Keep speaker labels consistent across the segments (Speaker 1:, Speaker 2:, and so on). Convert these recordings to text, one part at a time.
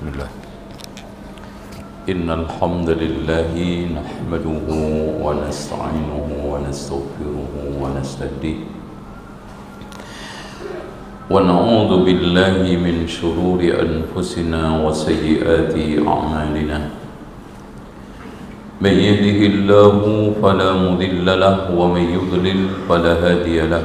Speaker 1: بسم الله. إن الحمد لله نحمده ونستعينه ونستغفره ونستهديه. ونعوذ بالله من شرور أنفسنا وسيئات أعمالنا. من يهده الله فلا مضل له ومن يضلل فلا هادي له.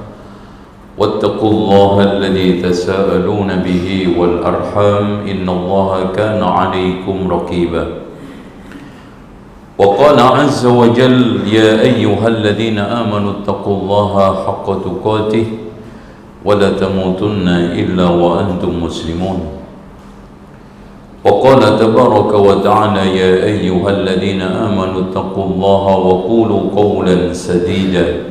Speaker 1: واتقوا الله الذي تساءلون به والأرحام إن الله كان عليكم رقيبا. وقال عز وجل يا أيها الذين آمنوا اتقوا الله حق تقاته ولا تموتن إلا وأنتم مسلمون. وقال تبارك وتعالى يا أيها الذين آمنوا اتقوا الله وقولوا قولا سديدا.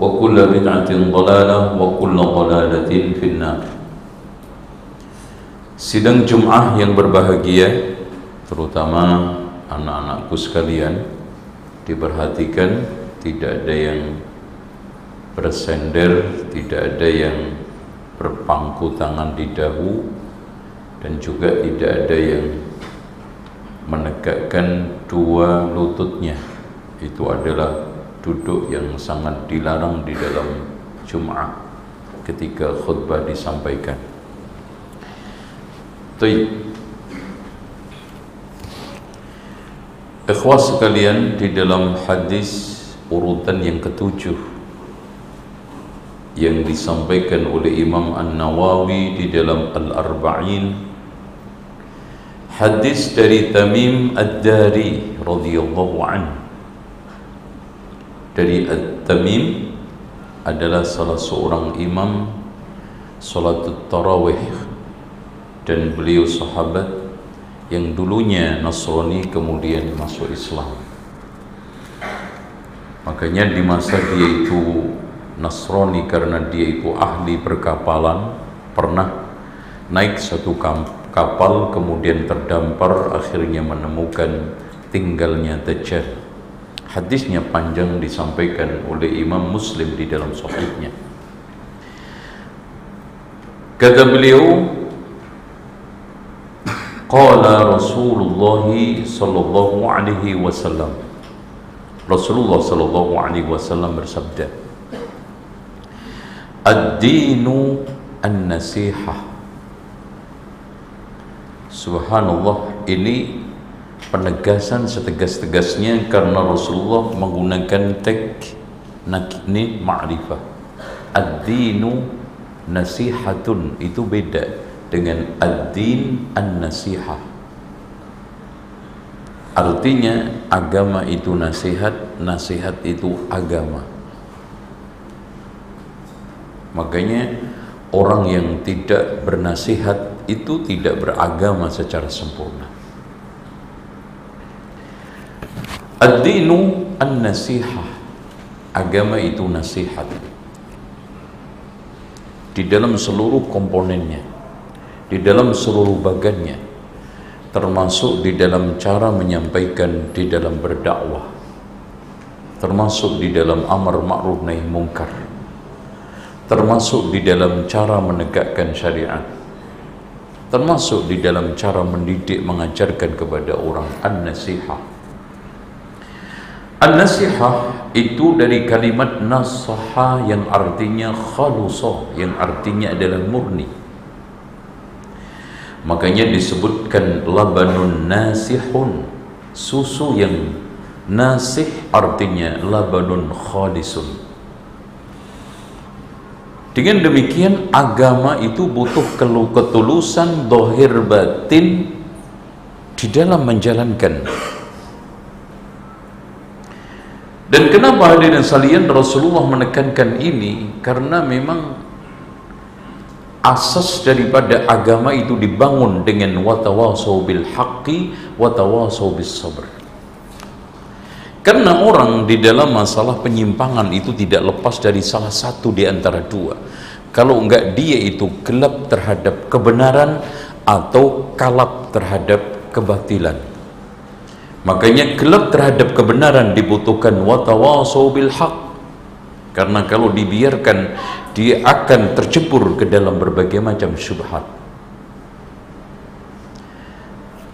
Speaker 1: وكل بدعة ضلالة وكل ضلالة في النار Sidang Jum'ah yang berbahagia Terutama anak-anakku sekalian Diperhatikan Tidak ada yang bersender Tidak ada yang berpangku tangan di dahu Dan juga tidak ada yang Menegakkan dua lututnya Itu adalah duduk yang sangat dilarang di dalam Jum'ah ketika khutbah disampaikan. Baik. Ikhwas sekalian di dalam hadis urutan yang ketujuh yang disampaikan oleh Imam An-Nawawi di dalam Al-Arba'in hadis dari Tamim Ad-Dari radhiyallahu anhu dari At-Tamim adalah salah seorang imam salatut tarawih. Dan beliau sahabat yang dulunya Nasrani kemudian masuk Islam. Makanya di masa dia itu Nasrani karena dia itu ahli perkapalan pernah naik satu kapal kemudian terdampar akhirnya menemukan tinggalnya Dajjal hadisnya panjang disampaikan oleh Imam Muslim di dalam sahihnya. Kata beliau qala Rasulullah sallallahu alaihi wasallam. Rasulullah sallallahu alaihi wasallam bersabda ad-dinu an-nasihah. Subhanallah ini penegasan setegas-tegasnya karena Rasulullah menggunakan tek nakni ma'rifah. Ad-dinu nasihatun. Itu beda dengan ad-din an-nasihah. Artinya agama itu nasihat nasihat itu agama. Makanya orang yang tidak bernasihat itu tidak beragama secara sempurna Ad-dinu an-nasihah. Agama itu nasihat. Di dalam seluruh komponennya Di dalam seluruh bagannya Termasuk di dalam cara menyampaikan Di dalam berdakwah Termasuk di dalam amar ma'ruf nahi mungkar Termasuk di dalam cara menegakkan syariat Termasuk di dalam cara mendidik Mengajarkan kepada orang An-nasihah An-nasihah itu dari kalimat nasaha yang artinya khalusah, yang artinya adalah murni. Makanya disebutkan labanun nasihun susu yang nasih artinya labanun khalisun dengan demikian agama itu butuh ketulusan dohir batin di dalam menjalankan dan kenapa hadirin salian Rasulullah menekankan ini? Karena memang asas daripada agama itu dibangun dengan watawasau bil haqqi watawasau bis sabr. Karena orang di dalam masalah penyimpangan itu tidak lepas dari salah satu di antara dua. Kalau enggak dia itu gelap terhadap kebenaran atau kalap terhadap kebatilan makanya gelap terhadap kebenaran dibutuhkan watawasau bil haq. Karena kalau dibiarkan dia akan tercebur ke dalam berbagai macam syubhat.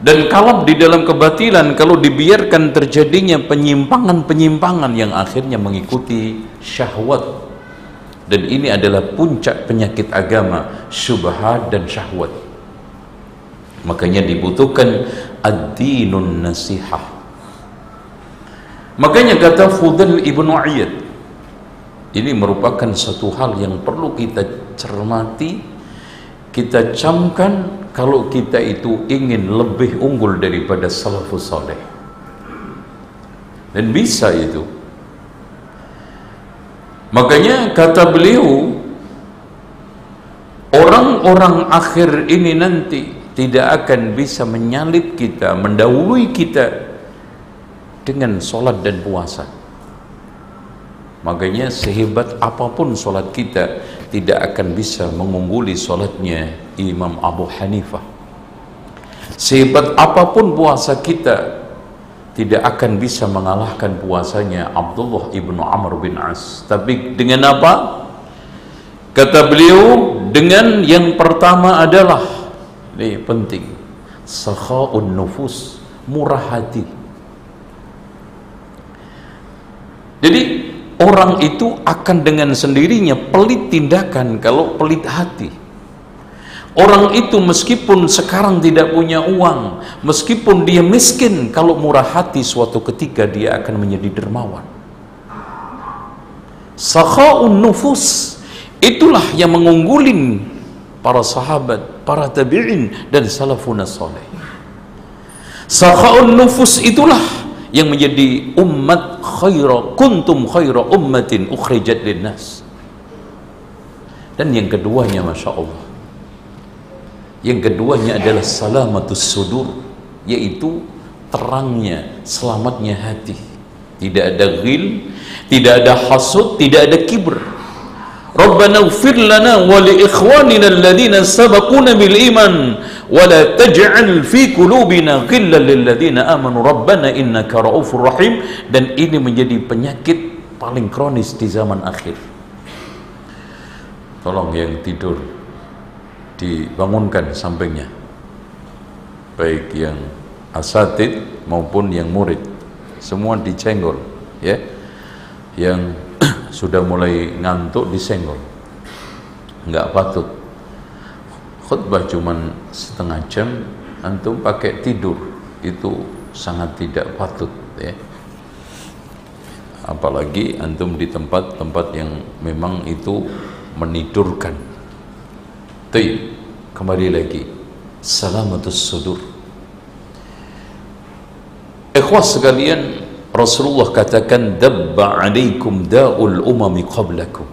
Speaker 1: Dan kalau di dalam kebatilan kalau dibiarkan terjadinya penyimpangan-penyimpangan yang akhirnya mengikuti syahwat. Dan ini adalah puncak penyakit agama syubhat dan syahwat makanya dibutuhkan ad-dinun nasihah. Makanya kata Fudal ibnu Ayyad ini merupakan satu hal yang perlu kita cermati kita camkan kalau kita itu ingin lebih unggul daripada salafus saleh. Dan bisa itu. Makanya kata beliau orang-orang akhir ini nanti tidak akan bisa menyalip kita mendahului kita dengan solat dan puasa Makanya sehebat apa pun solat kita tidak akan bisa mengungguli solatnya Imam Abu Hanifah. Sehebat apa pun puasa kita tidak akan bisa mengalahkan puasanya Abdullah ibnu Amr bin As. Tapi dengan apa? Kata beliau dengan yang pertama adalah ini penting. Sakhaun nufus murah hati. Jadi orang itu akan dengan sendirinya pelit tindakan kalau pelit hati. Orang itu meskipun sekarang tidak punya uang meskipun dia miskin kalau murah hati suatu ketika dia akan menjadi dermawan. Sakha'un nufus itulah yang mengunggulin para sahabat para tabi'in dan salafun salih. Sakha'un nufus itulah yang menjadi umat khaira kuntum khaira ummatin ukhrijat linnas. Dan yang keduanya Masya Allah yang keduanya adalah salamatus sudur yaitu terangnya selamatnya hati. Tidak ada ghil tidak ada hasud tidak ada kibr Rabbana ighfir lana wa li ikhwanina alladhina sabaquna bil iman ولا تجعل في قلوبنا غلا للذين آمنوا ربنا إنك رؤوف رحيم dan ini menjadi penyakit paling kronis di zaman akhir tolong yang tidur dibangunkan sampingnya baik yang asatid maupun yang murid semua dicenggol ya yang sudah mulai ngantuk disenggol. Nggak patut. Khutbah cuman setengah jam antum pakai tidur. Itu sangat tidak patut ya. Apalagi antum di tempat-tempat yang memang itu menidurkan. Tapi kembali lagi. Salamatus sudur. Ikhwas sekalian Rasulullah katakan dabba alaikum da'ul umami qablakum.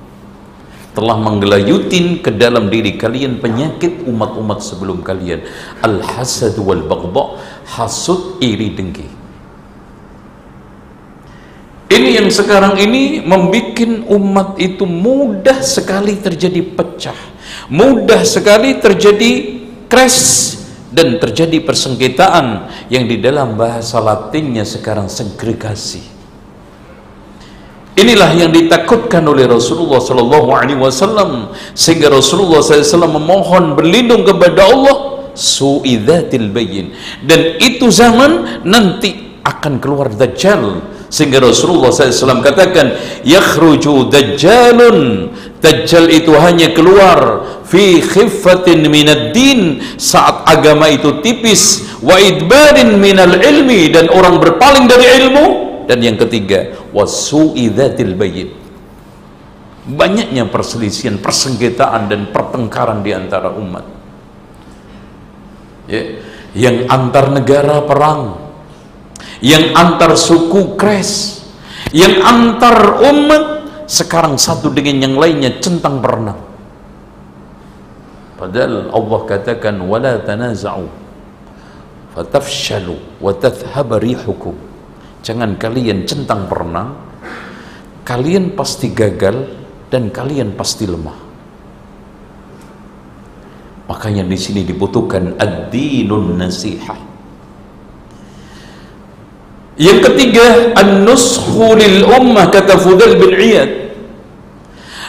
Speaker 1: Telah menggelayutin ke dalam diri kalian penyakit umat-umat sebelum kalian. Al-hasad wal baghdha hasud iri dengki. Ini yang sekarang ini membuat umat itu mudah sekali terjadi pecah. Mudah sekali terjadi crash dan terjadi persengketaan yang di dalam bahasa latinnya sekarang segregasi. Inilah yang ditakutkan oleh Rasulullah sallallahu alaihi wasallam sehingga Rasulullah SAW memohon berlindung kepada Allah suidzatil bayyin. Dan itu zaman nanti akan keluar dajjal sehingga Rasulullah SAW katakan yakhruju dajjalun. Dajjal itu hanya keluar fi khiffatin minad din saat agama itu tipis wa idbarin minal ilmi dan orang berpaling dari ilmu dan yang ketiga wasu'i dzatil bayyin banyaknya perselisihan, persengketaan dan pertengkaran di antara umat. Ya, yang antar negara perang, yang antar suku crash, yang antar umat sekarang satu dengan yang lainnya centang berenang. Padahal Allah katakan wala tanaza'u fatafshalu wa tathhab rihukum. Jangan kalian centang berenang, kalian pasti gagal dan kalian pasti lemah. Makanya di sini dibutuhkan ad-dinun nasihah. Yang ketiga, an-nushu lil ummah kata Fudal bin Iyad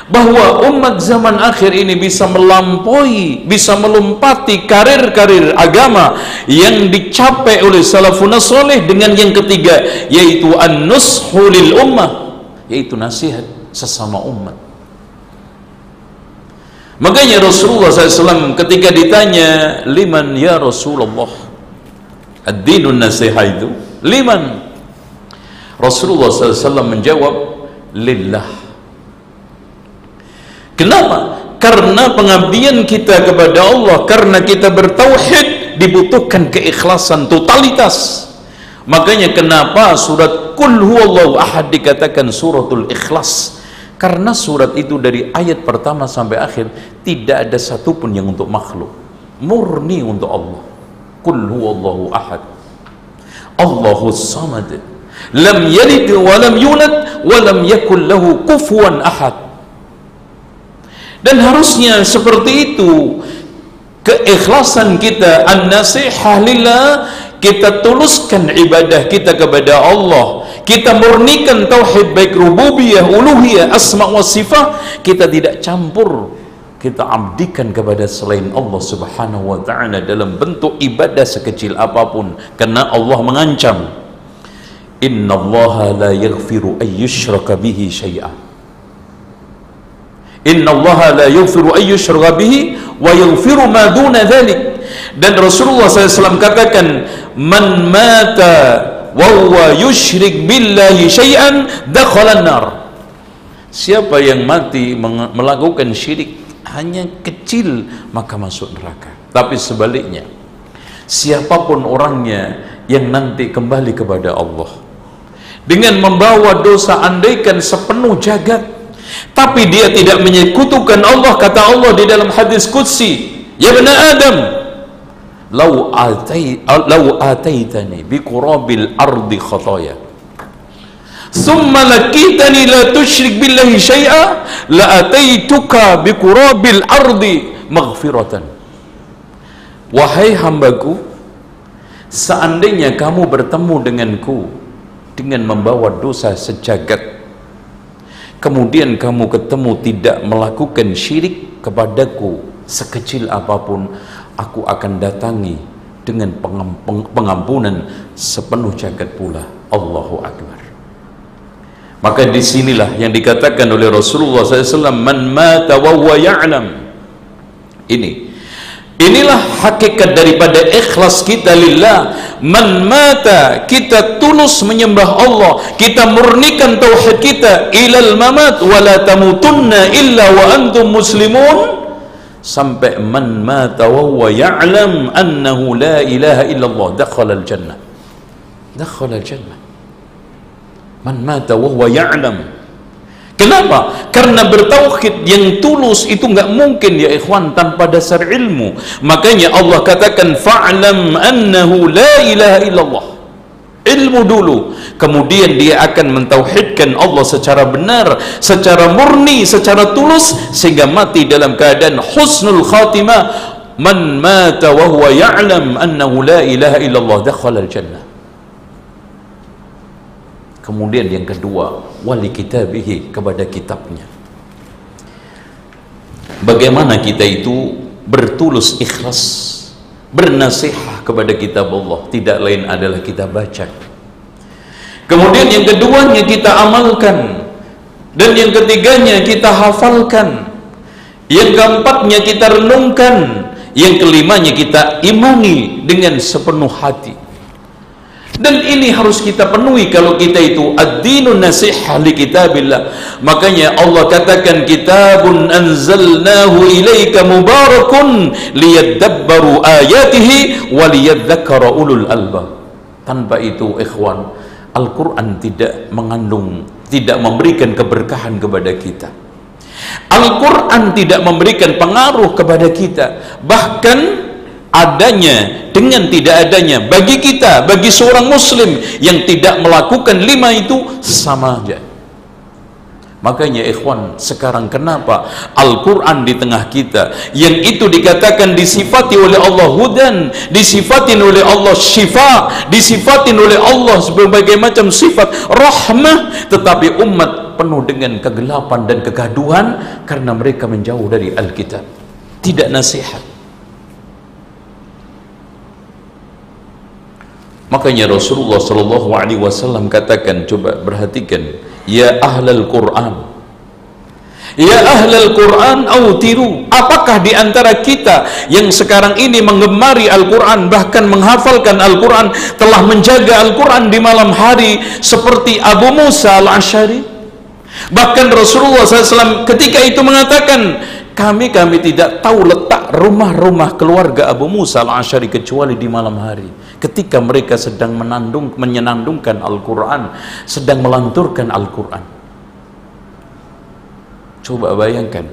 Speaker 1: bahwa umat zaman akhir ini bisa melampaui, bisa melompati karir-karir agama yang dicapai oleh salafun soleh dengan yang ketiga yaitu an-nushu lil ummah yaitu nasihat sesama umat. Makanya Rasulullah SAW ketika ditanya liman ya Rasulullah? Ad-dinun nasiha itu liman? Rasulullah SAW menjawab lillah kenapa? karena pengabdian kita kepada Allah karena kita bertauhid dibutuhkan keikhlasan totalitas makanya kenapa surat kul huwallahu ahad dikatakan suratul ikhlas karena surat itu dari ayat pertama sampai akhir tidak ada satupun yang untuk makhluk. Murni untuk Allah. Kul huwallahu ahad. Allahu samad. Lam yalid wa lam yulad wa lam yakul lahu kufuwan ahad. Dan harusnya seperti itu. Keikhlasan kita an-nasihah lillah kita tuluskan ibadah kita kepada Allah. Kita murnikan tauhid baik rububiyah, uluhiyah, asma wa sifat, kita tidak campur. Kita abdikan kepada selain Allah Subhanahu wa taala dalam bentuk ibadah sekecil apa pun. Karena Allah mengancam. Inna Allah la yaghfiru an yushraka bihi syai'a Inna Allah la yaghfiru an yushraka bihi wa yaghfiru ma duna dhalik. Dan Rasulullah SAW katakan man mata wa huwa yusyrik billahi syai'an dakhala nar siapa yang mati melakukan syirik hanya kecil maka masuk neraka. Tapi sebaliknya siapa pun orangnya yang nanti kembali kepada Allah dengan membawa dosa andaikan sepenuh jagat tapi dia tidak menyekutukan Allah kata Allah di dalam hadis qudsi. Ya bani Adam lau atai lau ataitani bi qurabil ardi khataya thumma lakitani la tusyrik billahi syai'a la ataituka bi qurabil ardi maghfiratan. Wahai hambaku seandainya kamu bertemu denganku dengan membawa dosa sejagat kemudian kamu ketemu tidak melakukan syirik kepadaku sekecil apa pun aku akan datangi dengan pengampunan sepenuh jagat pula. Allahu Akbar. Maka di sinilah yang dikatakan oleh Rasulullah SAW man mata wa ya'lam. Ini inilah hakikat daripada ikhlas kita lillah. Man mata kita tulus menyembah Allah. Kita murnikan tauhid kita. Ilal mamat wa la tamutunna illa wa antum muslimun. Sampai man mata wa huwa ya'lam annahu la ilaha illallah dakhala al-jannah. Dakhala al-jannah. Man mata wa huwa ya'lam Kenapa? Karena bertauhid yang tulus itu enggak mungkin ya ikhwan tanpa dasar ilmu. Makanya Allah katakan fa'lam annahu la ilaha illallah ilmu dulu kemudian dia akan mentauhidkan Allah secara benar secara murni secara tulus sehingga mati dalam keadaan husnul khatimah man mata wa huwa ya'lam annahu la ilaha illallah dakhala al-jannah kemudian yang kedua wali kitabihi kepada kitabnya. Bagaimana kita itu bertulus ikhlas bernasihah kepada kitab Allah. Tidak lain adalah kita baca. Kemudian yang keduanya kita amalkan. Dan yang ketiganya kita hafalkan. Yang keempatnya kita renungkan. Yang kelimanya kita imani dengan sepenuh hati dan ini harus kita penuhi kalau kita itu ad-dinun nasihah li kitabillah. Makanya Allah katakan kitabun anzalnahu ilaika mubarakun liyadabbaru ayatihi wa liyadzakkara ulul albab. Tanpa itu ikhwan Al-Quran tidak mengandung tidak memberikan keberkahan kepada kita. Al-Quran tidak memberikan pengaruh kepada kita. Bahkan adanya dengan tidak adanya bagi kita bagi seorang muslim yang tidak melakukan lima itu sama aja. Makanya ikhwan sekarang kenapa Al-Quran di tengah kita yang itu dikatakan disifati oleh Allah hudan disifatin oleh Allah syifa disifatin oleh Allah berbagai macam sifat rahmah tetapi umat penuh dengan kegelapan dan kegaduhan karena mereka menjauh dari Alkitab. Tidak nasihat Makanya Rasulullah sallallahu alaihi wasallam katakan coba perhatikan ya ahlal Quran. Ya ahlal Quran autiru. Apakah di antara kita yang sekarang ini menggemari Al-Quran bahkan menghafalkan Al-Quran telah menjaga Al-Quran di malam hari seperti Abu Musa Al-Ashari? Bahkan Rasulullah SAW ketika itu mengatakan kami kami tidak tahu letak rumah-rumah keluarga Abu Musa al-Ashari kecuali di malam hari ketika mereka sedang menandung menyenandungkan Al-Quran sedang melanturkan Al-Quran. Coba bayangkan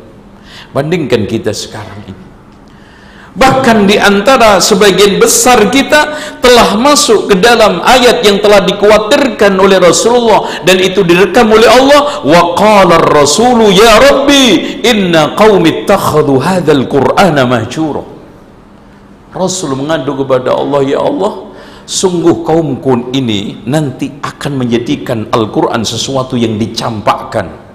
Speaker 1: bandingkan kita sekarang ini. Bahkan di antara sebagian besar kita telah masuk ke dalam ayat yang telah dikhawatirkan oleh Rasulullah dan itu direkam oleh Allah. Wa qala ar-rasulu ya rabbi inna qaumi ittakhadhu hadzal qur'ana mahjura Rasul mengadu kepada Allah ya Allah sungguh kaumku ini nanti akan menjadikan Al-Quran sesuatu yang dicampakkan.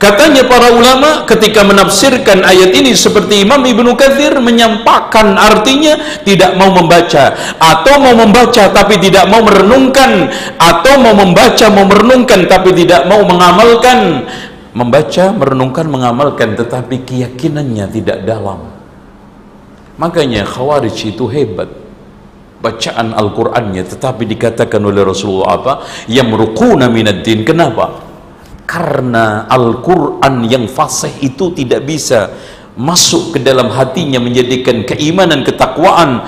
Speaker 1: Katanya para ulama ketika menafsirkan ayat ini seperti Imam Ibnu Katsir menyampaikan artinya tidak mau membaca atau mau membaca tapi tidak mau merenungkan atau mau membaca mau merenungkan tapi tidak mau mengamalkan. Membaca merenungkan mengamalkan tetapi keyakinannya tidak dalam makanya khawarij itu hebat. Bacaan Al-Qur'annya tetapi dikatakan oleh Rasulullah apa? Yamruquna minad din kenapa? Karena Al-Quran yang fasih itu tidak bisa masuk ke dalam hatinya menjadikan keimanan ketakwaan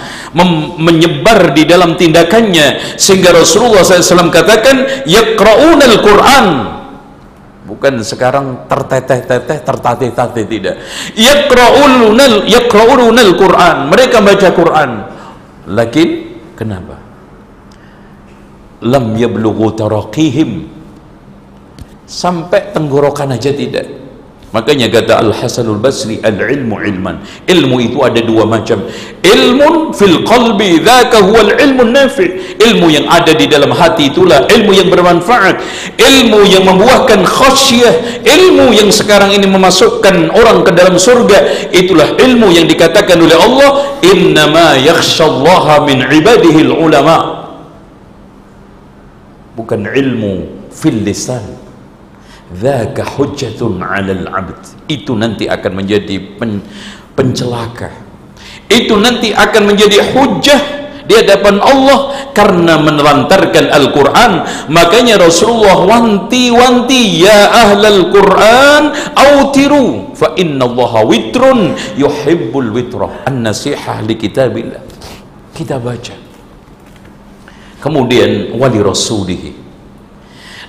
Speaker 1: menyebar di dalam tindakannya. Sehingga Rasulullah SAW katakan yaqra'una al-Quran bukan sekarang terteteh-teteh tertatih-tatih tidak. Yaqra'una yaqra'una al-Quran mereka baca Quran. Lakin kenapa? Lam yablughu taraqihim. Sampai tenggorokan aja tidak makanya kata Al-Hasanul Basri al-ilmu ilman. Ilmu itu ada dua macam. Ilmun fil qalbi dhaka huwal ilmu nafi. Ilmu yang ada di dalam hati itulah ilmu yang bermanfaat. Ilmu yang membuahkan khasyah. Ilmu yang sekarang ini memasukkan orang ke dalam surga. Itulah ilmu yang dikatakan oleh Allah innama yakhshallaha min ibadihi ulama. Bukan ilmu fil lisan dzaka hujjatun 'alal 'abd. Itu nanti akan menjadi pen, pencelaka. Itu nanti akan menjadi hujjah di hadapan Allah karena menelantarkan Al-Quran. Makanya Rasulullah wanti-wanti ya ahlal Quran autiru fa inna Allah witrun yuhibbul witrah an-nasihah li kitabillah. Kita baca. Kemudian wali rasulihi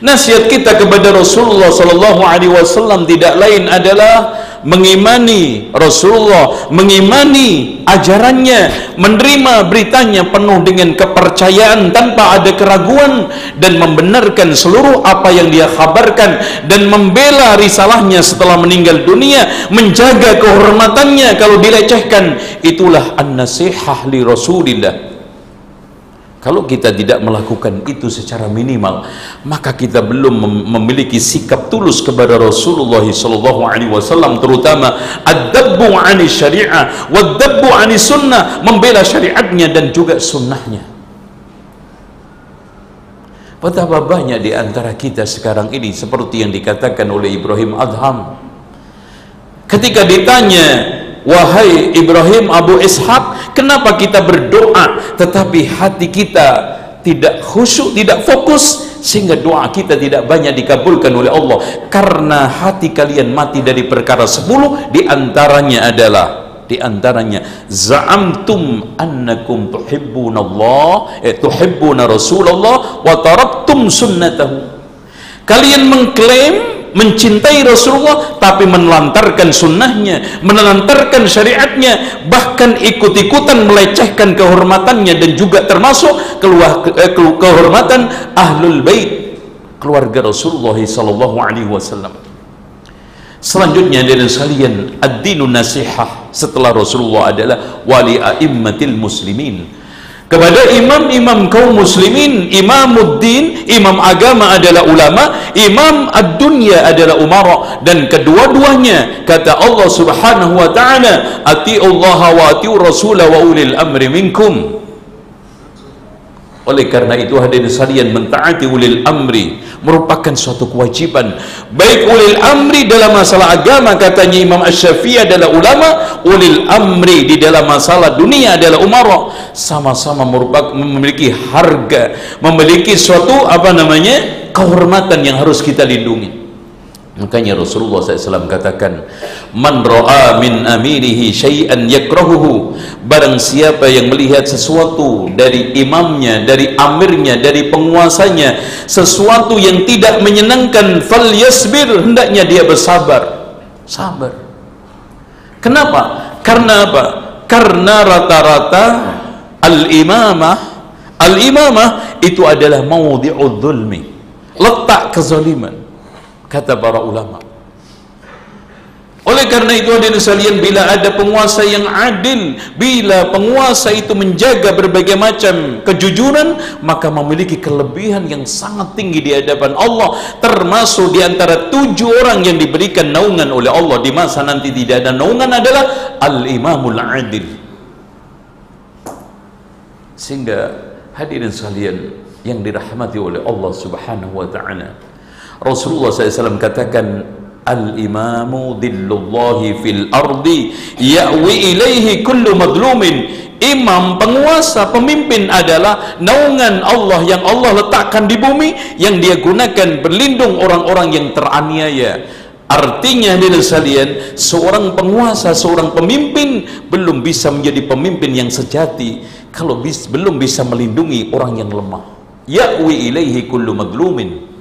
Speaker 1: Nasihat kita kepada Rasulullah sallallahu alaihi wasallam tidak lain adalah mengimani Rasulullah, mengimani ajarannya, menerima beritanya penuh dengan kepercayaan tanpa ada keraguan dan membenarkan seluruh apa yang dia kabarkan dan membela risalahnya setelah meninggal dunia, menjaga kehormatannya kalau dilecehkan. Itulah an-nasihah li Rasulillah kalau kita tidak melakukan itu secara minimal, maka kita belum memiliki sikap tulus kepada Rasulullah sallallahu alaihi wasallam terutama ad-dabbu 'ani syariah wad-dabbu 'ani sunnah, membela syariatnya dan juga sunnahnya. Betapa banyak di antara kita sekarang ini seperti yang dikatakan oleh Ibrahim Adham ketika ditanya wahai Ibrahim Abu Ishaq kenapa kita berdoa tetapi hati kita tidak khusyuk tidak fokus sehingga doa kita tidak banyak dikabulkan oleh Allah? Karena hati kalian mati dari perkara sepuluh di antaranya adalah di antaranya za'amtum annakum tuhibbuna Allah eh, tuhibbuna Rasulullah wa taraktum sunnatahu. Kalian mengklaim mencintai Rasulullah tapi menelantarkan sunnahnya menelantarkan syariatnya bahkan ikut-ikutan melecehkan kehormatannya dan juga termasuk keluar, ke, ke, kehormatan ahlul bait keluarga Rasulullah sallallahu alaihi wasallam. Selanjutnya dari sekalian ad-dinun nasihah. Setelah Rasulullah adalah wali a'immatil muslimin kepada imam-imam kaum muslimin imamuddin imam agama adalah ulama imam ad-dunya adalah umara dan kedua-duanya kata Allah subhanahu wa ta'ala Allah wa ati'u rasulah wa ulil amri minkum. Oleh karena itu hadirin sekalian mentaati ulil amri merupakan suatu kewajiban. Baik ulil amri dalam masalah agama katanya Imam Ash-Syafi'i adalah ulama ulil amri di dalam masalah dunia adalah umara sama-sama merupakan memiliki harga memiliki suatu apa namanya kehormatan yang harus kita lindungi Makanya Rasulullah SAW katakan Man ra'a min amirihi syai'an yakrahuhu. Barang siapa yang melihat sesuatu dari imamnya, dari amirnya, dari penguasanya Sesuatu yang tidak menyenangkan Fal yasbir, hendaknya dia bersabar. Sabar. Kenapa? Karena apa? Karena rata-rata Al-imamah Al-imamah itu adalah mawdi'ud dhulmi Letak kezaliman kata para ulama. Oleh karena itu hadirin sekalian bila ada penguasa yang adil bila penguasa itu menjaga berbagai macam kejujuran maka memiliki kelebihan yang sangat tinggi di hadapan Allah termasuk di antara tujuh orang yang diberikan naungan oleh Allah di masa nanti tidak ada naungan adalah al-imamul adil. Sehingga hadirin sekalian yang dirahmati oleh Allah subhanahu wa ta'ala Rasulullah SAW katakan Al-imamu dillullahi fil ardi Ya'wi ilaihi kullu madlumin Imam, penguasa, pemimpin adalah naungan Allah yang Allah letakkan di bumi yang dia gunakan berlindung orang-orang yang teraniaya. Artinya di sekalian, seorang penguasa, seorang pemimpin belum bisa menjadi pemimpin yang sejati kalau bis, belum bisa melindungi orang yang lemah. Ya'wi ilaihi kullu madlumin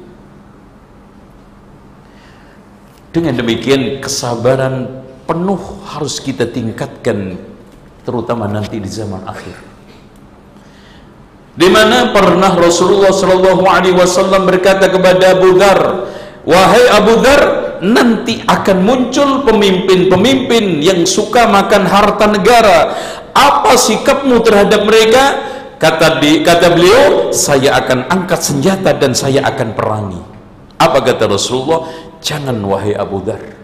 Speaker 1: Dengan demikian kesabaran penuh harus kita tingkatkan terutama nanti di zaman akhir. Di mana pernah Rasulullah Shallallahu Alaihi Wasallam berkata kepada Abu Dhar, wahai Abu Dhar, nanti akan muncul pemimpin-pemimpin yang suka makan harta negara. Apa sikapmu terhadap mereka? Kata di, kata beliau, saya akan angkat senjata dan saya akan perangi. Apa kata Rasulullah? Jangan wahai Abu Dhar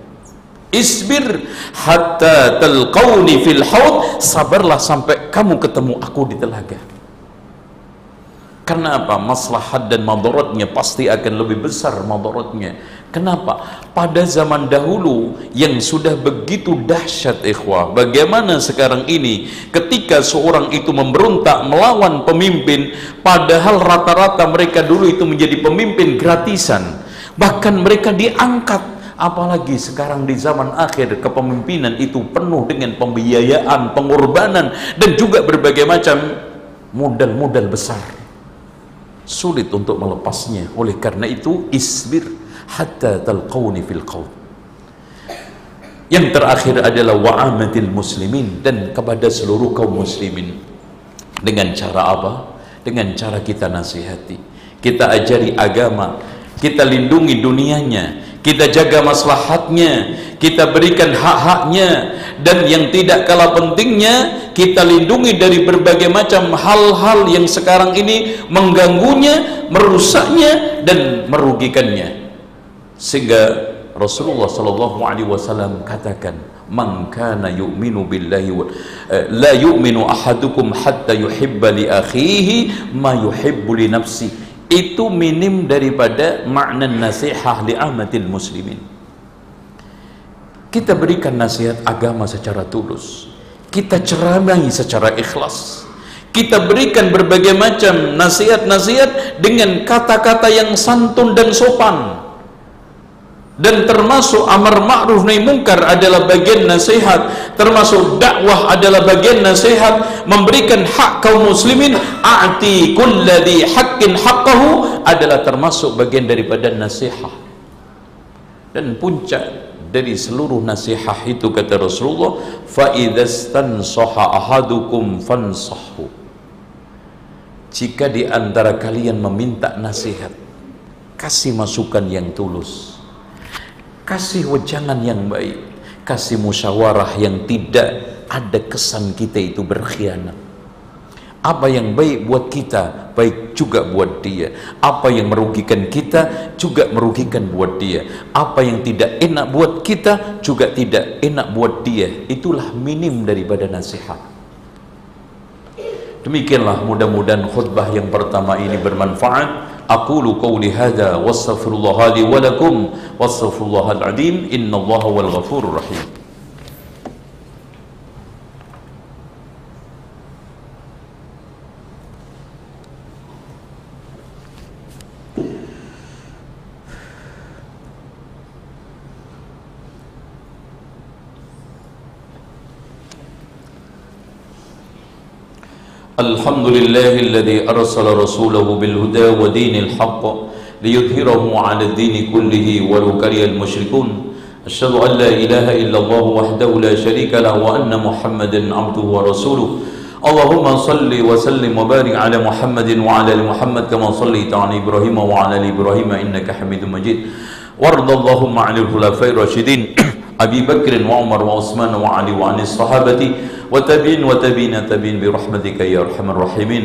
Speaker 1: isbir hatta talqawni fil haud. Sabarlah sampai kamu ketemu aku di telaga. Karena apa? maslahat dan madaratnya pasti akan lebih besar madaratnya kenapa? pada zaman dahulu yang sudah begitu dahsyat ikhwah bagaimana sekarang ini? Ketika seorang itu memberontak melawan pemimpin padahal rata-rata mereka dulu itu menjadi pemimpin gratisan bahkan mereka diangkat. Apalagi sekarang di zaman akhir kepemimpinan itu penuh dengan pembiayaan, pengorbanan dan juga berbagai macam modal-modal besar. Sulit untuk melepasnya. Oleh karena itu isbir hatta talqawni fil qawl yang terakhir adalah wa'amatil muslimin dan kepada seluruh kaum muslimin. Dengan cara apa? dengan cara kita nasihati. Kita ajari agama kita lindungi dunianya. Kita jaga maslahatnya. Kita berikan hak-haknya. Dan yang tidak kalah pentingnya kita lindungi dari berbagai macam hal-hal yang sekarang ini mengganggunya merusaknya dan merugikannya. Sehingga Rasulullah sallallahu alaihi wasallam katakan man kana yu'minu billahi wa eh, la yu'minu ahadukum hatta yuhibba li akhihi ma yuhibbu li nafsihi itu minim daripada makna nasihah li ahmatil muslimin. Kita berikan nasihat agama secara tulus. Kita ceramai secara ikhlas. Kita berikan berbagai macam nasihat-nasihat dengan kata-kata yang santun dan sopan dan termasuk amar ma'ruf nahi mungkar adalah bagian nasihat. Termasuk dakwah adalah bagian nasihat. Memberikan hak kaum muslimin a'ti kulladhi haqqin haqqahu adalah termasuk bagian daripada nasihat dan puncak dari seluruh nasihat itu kata Rasulullah fa idzastansaha ahadukum fansahu. Jika di antara kalian meminta nasihat kasih masukan yang tulus kasih wejangan yang baik kasih musyawarah yang tidak ada kesan kita itu berkhianat. Apa yang baik buat kita baik juga buat dia. Apa yang merugikan kita juga merugikan buat dia. Apa yang tidak enak buat kita juga tidak enak buat dia. Itulah minim daripada nasihat. Demikianlah mudah-mudahan khutbah yang pertama ini bermanfaat أقول قولي هذا واستغفر الله لي ولكم واستغفر الله العظيم إن الله هو الغفور الرحيم. الحمد لله الذي أرسل رسوله بالهدى ودين الحق ليظهره على الدين كله ولو كره المشركون. أشهد أن لا إله إلا الله وحده لا شريك له وأن محمدا عبده ورسوله. اللهم صل وسلم وبارك على محمد وعلى آل محمد كما صليت على إبراهيم وعلى آل إبراهيم إنك حميد مجيد. وارض اللهم عن الخلفاء الراشدين. أبي بكر وعمر وعثمان وعلي وعن الصحابة وتبين وتبين تبين برحمتك يا أرحم الراحمين.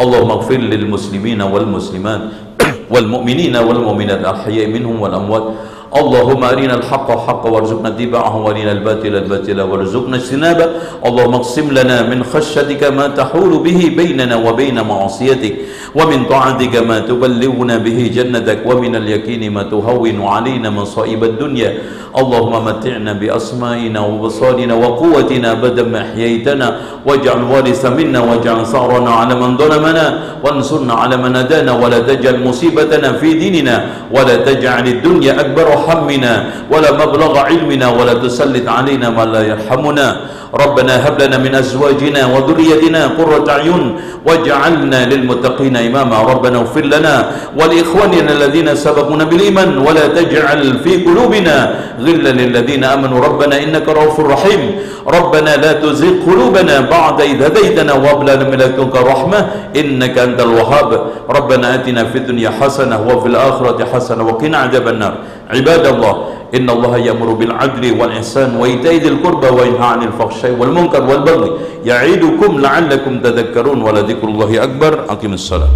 Speaker 1: اللهم اغفر للمسلمين والمسلمات والمؤمنين والمؤمنات الأحياء منهم والأموات اللهم أرنا الحق حقا وارزقنا اتباعه وأرنا الباطل الباطل وارزقنا اجتنابه. اللهم اقسم لنا من خشيتك ما تحول به بيننا وبين معصيتك ومن طاعتك ما تبلغنا به جنتك ومن اليقين ما تهون علينا مصائب الدنيا. اللهم متعنا بأسمائنا وبصارنا وقوتنا بدل ما أحييتنا. واجعل وارث منا واجعل ثأرنا على من ظلمنا. وانصرنا على من أدانا ولا تجعل مصيبتنا في ديننا ولا تجعل الدنيا أكبر همنا ولا مبلغ علمنا ولا تسلط علينا من لا يرحمنا. ربنا هب لنا من أزواجنا وذريتنا قرة أعين واجعلنا للمتقين إماما. ربنا اغفر لنا ولإخواننا الذين سبقونا بالإيمان ولا تجعل في قلوبنا غلا للذين آمنوا. ربنا إنك رؤوف رحيم. ربنا لا تزغ قلوبنا بعد إذ هديتنا وهب لنا من لدنك رحمة إنك أنت الوهاب. ربنا آتنا في الدنيا حسنة وفي الآخرة حسنة وقنا عذاب النار. عباد الله إن الله يأمر بالعدل والإحسان وإيتاء ذي القربى وينهى عن الفحشاء والمنكر والبغي يعيدكم لعلكم تذكرون ولذكر الله أكبر. أقم الصلاة.